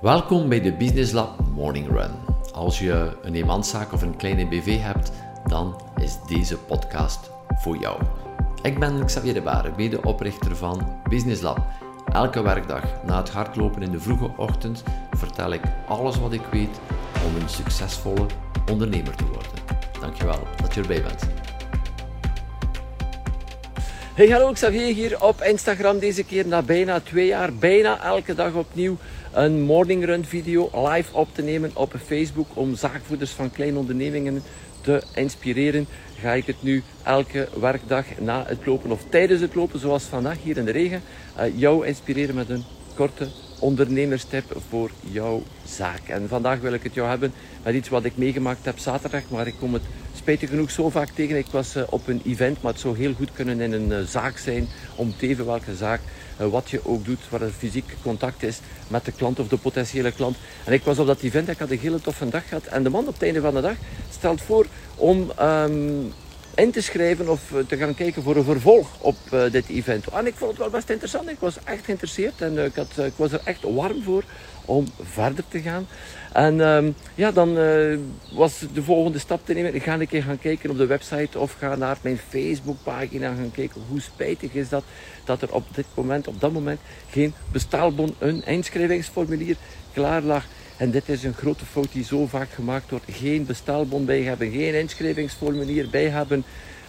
Welkom bij de Business Lab Morning Run. Als je een eenmanszaak of een kleine BV hebt, dan is deze podcast voor jou. Ik ben Xavier de Baren, medeoprichter van Business Lab. Elke werkdag na het hardlopen in de vroege ochtend vertel ik alles wat ik weet om een succesvolle ondernemer te worden. Dankjewel dat je erbij bent. Hey, hallo Xavier hier op Instagram deze keer na bijna twee jaar, bijna elke dag opnieuw een morning run video live op te nemen op Facebook om zaakvoerders van kleine ondernemingen te inspireren. Ga ik het nu elke werkdag na het lopen of tijdens het lopen, zoals vandaag hier in de regen, eh, jou inspireren met een korte ondernemerstip voor jouw zaak. En vandaag wil ik het jou hebben met iets wat ik meegemaakt heb zaterdag, maar ik kom het spijtig genoeg zo vaak tegen. Ik was eh, op een event, maar het zou heel goed kunnen in een eh, zaak zijn, om te even welke zaak, eh, wat je ook doet, waar er fysiek contact is met de klant of de potentiële klant. En ik was op dat event, ik had een hele toffe dag gehad. En de man op het einde van de dag stelt voor om ehm, in te schrijven of te gaan kijken voor een vervolg op dit event. En ik vond het wel best interessant. Ik was echt geïnteresseerd en ik, had, ik was er echt warm voor om verder te gaan. En ehm, ja, dan uh, was de volgende stap te nemen. Ik ga een keer gaan kijken op de website of ga naar mijn Facebookpagina gaan kijken. Hoe spijtig is dat dat er op dit moment, op dat moment, geen bestaalbon, een inschrijvingsformulier klaar lag. En dit is een grote fout die zo vaak gemaakt wordt. Geen bestaalbon bij hebben, geen inschrijvingsformulier bij hebben.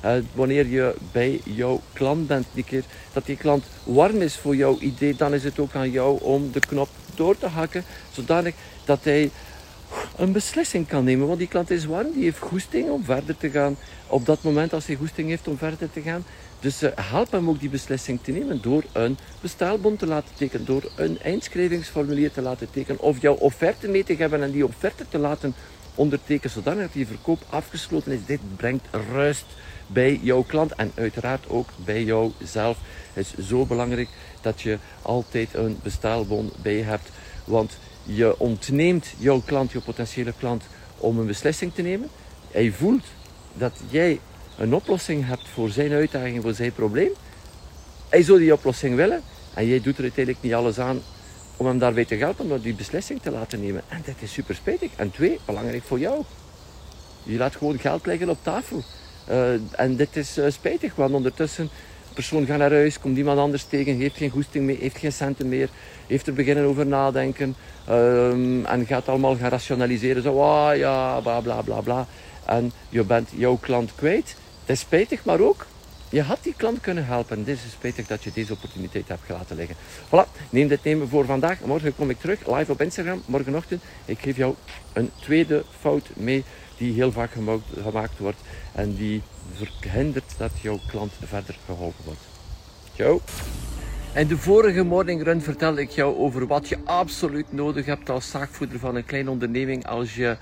Uh, wanneer je bij jouw klant bent, die keer dat die klant warm is voor jouw idee, dan is het ook aan jou om de knop door te hakken, zodanig dat hij een beslissing kan nemen. Want die klant is warm, die heeft goesting om verder te gaan. Op dat moment als hij goesting heeft om verder te gaan. Dus uh, help hem ook die beslissing te nemen door een bestaalbon te laten tekenen, door een inschrijvingsformulier te laten tekenen of jouw offerte mee te hebben en die offerte te laten ondertekenen, zodat die verkoop afgesloten is. Dit brengt rust bij jouw klant en uiteraard ook bij jouzelf. Het is zo belangrijk dat je altijd een bestaalbon bij hebt, want je ontneemt jouw klant, jouw potentiële klant, om een beslissing te nemen. Hij voelt dat jij een oplossing hebt voor zijn uitdaging, voor zijn probleem. Hij zou die oplossing willen en jij doet er uiteindelijk niet alles aan om hem daarbij te helpen door die beslissing te laten nemen. En dat is super spijtig. En twee, belangrijk voor jou. Je laat gewoon geld leggen op tafel. Uh, en dit is uh, spijtig, want ondertussen persoon gaat naar huis, komt iemand anders tegen, heeft geen goesting meer, heeft geen centen meer, heeft er beginnen over nadenken um, en gaat allemaal gaan rationaliseren. Zo, ah ja, bla bla bla bla. En je bent jouw klant kwijt. Het is spijtig, maar ook, je had die klant kunnen helpen. En het is spijtig dat je deze opportuniteit hebt gelaten liggen. Voilà, neem dit nemen voor vandaag. Morgen kom ik terug, live op Instagram, morgenochtend. Ik geef jou een tweede fout mee die heel vaak gemaakt wordt en die verhindert dat jouw klant verder geholpen wordt. Ciao! In de vorige morning run vertelde ik jou over wat je absoluut nodig hebt als zaakvoerder van een kleine onderneming als je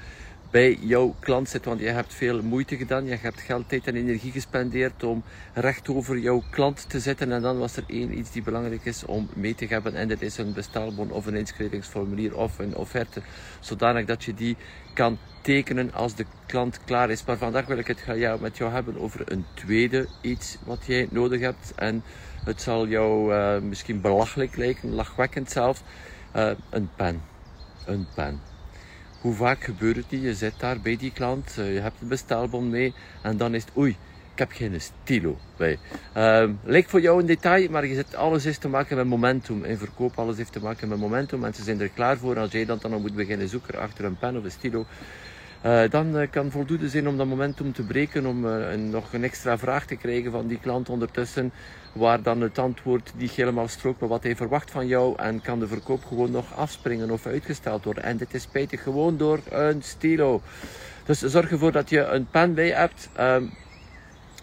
bij jouw klant zit. Want je hebt veel moeite gedaan, je hebt geld, tijd en energie gespendeerd om recht over jouw klant te zitten. En dan was er één iets die belangrijk is om mee te hebben. En dat is een bestaalbon of een inschrijvingsformulier of een offerte. Zodanig dat je die kan tekenen als de klant klaar is. Maar vandaag wil ik het met jou hebben over een tweede iets wat jij nodig hebt. En het zal jou uh, misschien belachelijk lijken, lachwekkend zelfs. Uh, een pen. Een pen. Hoe vaak gebeurt het niet? Je zit daar bij die klant, uh, je hebt een bestelbon mee en dan is het oei, ik heb geen stilo bij. Uh, lijkt voor jou een detail, maar je zit, alles heeft te maken met momentum. In verkoop alles heeft te maken met momentum. Mensen zijn er klaar voor. Als jij dan, dan moet beginnen zoeken achter een pen of een stilo, uh, dan uh, kan voldoende zijn om dat momentum te breken, om een, nog een extra vraag te krijgen van die klant ondertussen, waar dan het antwoord niet helemaal strookt met wat hij verwacht van jou en kan de verkoop gewoon nog afspringen of uitgesteld worden. En dit is spijtig gewoon door een stilo. Dus zorg ervoor dat je een pen bij hebt. Um,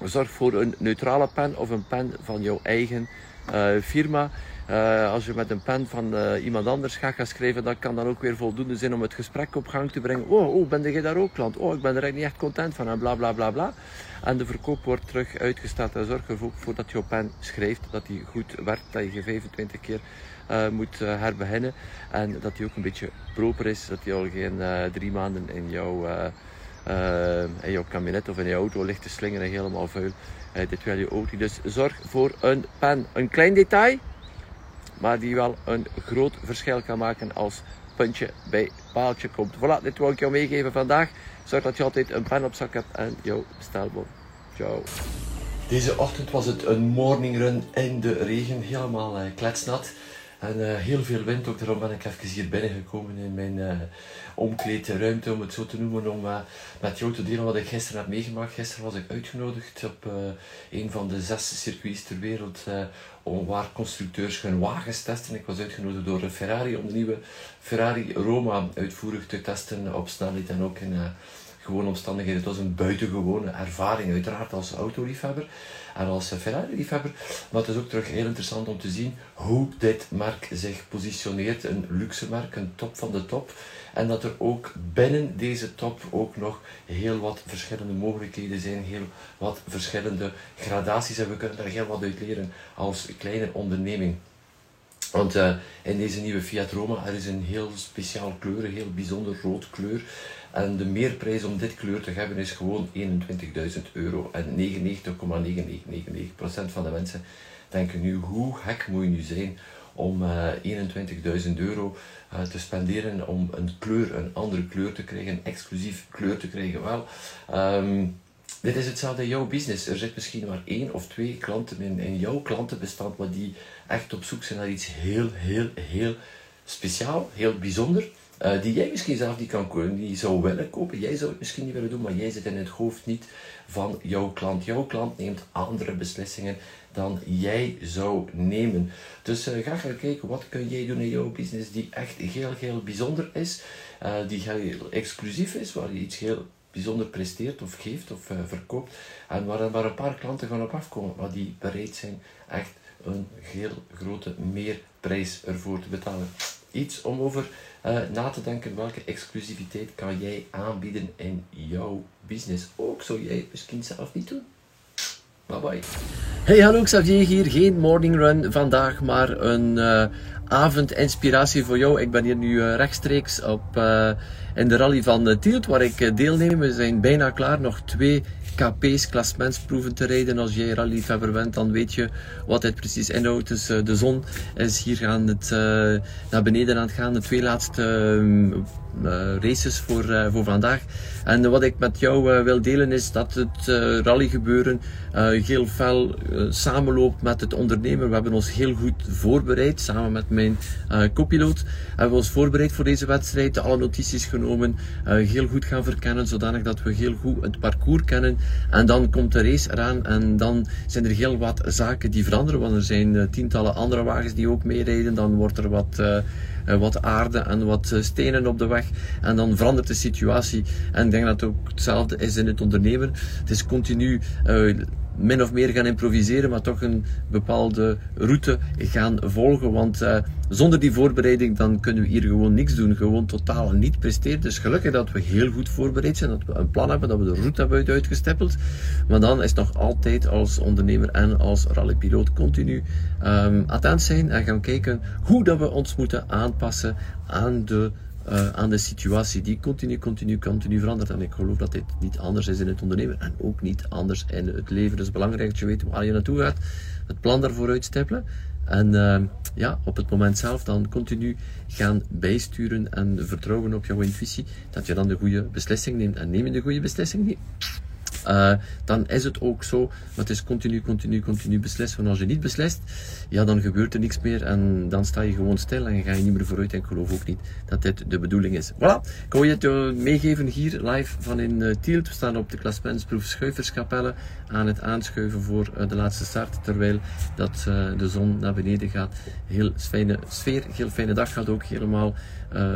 zorg voor een neutrale pen of een pen van jouw eigen firma. Uh, als je met een pen van uh, iemand anders gaat gaan schrijven, dat kan dan ook weer voldoende zijn om het gesprek op gang te brengen. Oh, oh ben jij daar ook klant? Oh, ik ben er niet echt content van en bla bla bla bla. En de verkoop wordt terug uitgesteld. En zorg ervoor dat je pen schrijft, dat die goed werkt, dat je 25 keer moet herbeginnen. En dat die ook een beetje proper is, dat die al geen drie maanden in jouw, in jouw kabinet of in je auto ligt te slingeren helemaal vuil. dit wil je ook niet. Dus zorg voor een pen. Een klein detail maar die wel een groot verschil kan maken als puntje bij paaltje komt. Voilà, dit wil ik jou meegeven vandaag. Zorg dat je altijd een pen op zak hebt en jouw bestelbon. Ciao. Deze ochtend was het een morning run in de regen, helemaal uh, kletsnat. En uh, heel veel wind, ook daarom ben ik even hier binnengekomen in mijn uh, omkleedruimte, om het zo te noemen, om uh, met jou te delen wat ik gisteren heb meegemaakt. Gisteren was ik uitgenodigd op een van de zes circuits ter wereld om waar constructeurs hun wagens testen. Ik was uitgenodigd door Ferrari om de nieuwe Ferrari Roma uitvoerig te testen op snelheid en ook in gewone omstandigheden. Het was een buitengewone ervaring, uiteraard als autoliefhebber en als Ferrari-liefhebber. Maar het is ook terug heel interessant om te zien hoe dit merk zich positioneert. Een luxe merk, een top van de top. En dat er ook binnen deze top ook nog heel wat verschillende mogelijkheden zijn, heel wat verschillende gradaties. En we kunnen daar heel wat uit leren als kleine onderneming. Want uh, in deze nieuwe Fiat Roma, er is een heel speciaal kleur, een heel bijzonder rood kleur. En de meerprijs om dit kleur te hebben is gewoon 21.000 euro. En 99,9999% van de mensen denken nu, hoe gek moet je nu zijn om uh, eh, 21.000 euro uh, te spenderen om een kleur, een andere kleur te krijgen, een exclusief kleur te krijgen. Wel, um, dit is hetzelfde in jouw business. Er zit misschien maar één of twee klanten in, jouw klantenbestand, maar die echt op zoek zijn naar iets heel, heel, heel speciaal, heel bijzonder. Uh, die jij misschien zelf niet kan kopen, die zou willen kopen. Jij zou het misschien niet willen doen, maar jij zit in het hoofd niet van jouw klant. Jouw klant neemt andere beslissingen dan jij zou nemen. Dus uh, ga gaan kijken, wat kun jij doen in jouw business die echt heel, heel bijzonder is. Uh, die heel exclusief is, waar je iets heel bijzonder presteert of geeft of uh, verkoopt. En waar, waar een paar klanten gaan op afkomen, maar die bereid zijn echt een heel grote meerprijs ervoor te betalen. Iets om over uh, na te denken welke exclusiviteit kan jij aanbieden in jouw business. Ook zou jij misschien zelf niet doen. Bye bye. Hey, hallo Xavier hier. Geen morning run vandaag, maar een uh, avondinspiratie voor jou. Ik ben hier nu uh, rechtstreeks op, uh, in de rally van Tielt, waar ik deelneem. We zijn bijna klaar. Nog twee KP's, klassementsproeven te rijden. Als jij rallyfebber bent, dan weet je wat dit precies inhoudt. Dus de zon is hier aan het, naar beneden aan het gaan. De twee laatste uh, races voor, voor vandaag. En wat ik met jou wil delen is dat het rallygebeuren heel fel samenloopt met het ondernemen. We hebben ons heel goed voorbereid, samen met mijn copiloot. Hebben we ons voorbereid voor deze wedstrijd, alle notities genomen, heel goed gaan verkennen, zodanig dat we heel goed het parcours kennen en dan komt de race eraan en dan zijn er heel wat zaken die veranderen, want er zijn tientallen andere wagens die ook meerijden. Dan wordt er wat, wat aarde en wat stenen op de weg en dan verandert de situatie. En ik denk dat het ook hetzelfde is in het ondernemen. Het is continu min of meer gaan improviseren, maar toch een bepaalde route gaan volgen. Want uh, zonder die voorbereiding dan kunnen we hier gewoon niks doen. Gewoon totaal niet presteren. Dus gelukkig dat we heel goed voorbereid zijn, dat we een plan hebben, dat we de route hebben uitgestippeld. Maar dan is nog altijd als ondernemer en als rallypiloot continu um, attent zijn en gaan kijken hoe dat we ons moeten aanpassen aan de uh, aan de situatie die continu, continu, continu verandert. En ik geloof dat dit niet anders is in het ondernemen en ook niet anders in het leven. Dus belangrijk dat je weet waar je naartoe gaat, het plan daarvoor uitstippelen. En uh, ja, op het moment zelf dan continu gaan bijsturen en vertrouwen op jouw intuïtie, dat je dan de goede beslissing neemt. En neem je de goede beslissing niet, uh, dan is het ook zo. Maar het is continu, continu, continu beslissen. Want als je niet beslist, ja, dan gebeurt er niks meer en dan sta je gewoon stil en ga je niet meer vooruit. En ik geloof ook niet dat dit de bedoeling is. Voilà, ik wil je het uh, meegeven hier live van in uh, Tielt. We staan op de klasmensproef Schuiverskapelle aan het aanschuiven voor de laatste start. Terwijl dat de zon naar beneden gaat. Heel fijne sfeer, heel fijne dag gaat ook helemaal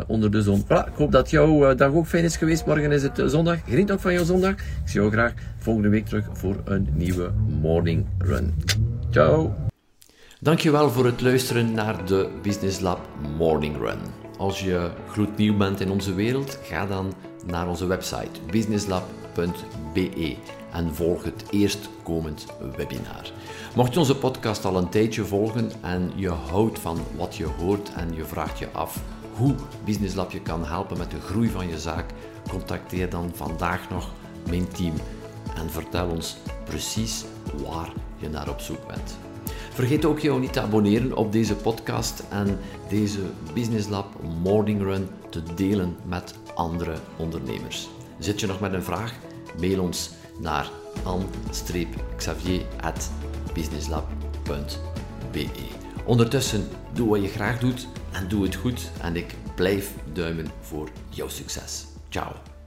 onder de zon. Voilà, ik hoop dat jouw dag ook fijn is geweest. Morgen is het zondag. Geniet ook van jouw zondag. Ik zie jou graag volgende week terug voor een nieuwe morning run. Ciao. Dankjewel voor het luisteren naar de Business Lab Morning Run. Als je gloednieuw bent in onze wereld, ga dan naar onze website businesslab.be en volg het eerstkomend webinar. Mocht je onze podcast al een tijdje volgen en je houdt van wat je hoort en je vraagt je af hoe Business Lab je kan helpen met de groei van je zaak, contacteer dan vandaag nog mijn team en vertel ons precies waar je naar op zoek bent. Vergeet ook jou niet te abonneren op deze podcast en deze Business Lab Morning Run te delen met andere ondernemers. Zit je nog met een vraag? Mail ons naar an-xavier.businesslab.be Ondertussen, doe wat je graag doet en doe het goed. En ik blijf duimen voor jouw succes. Ciao.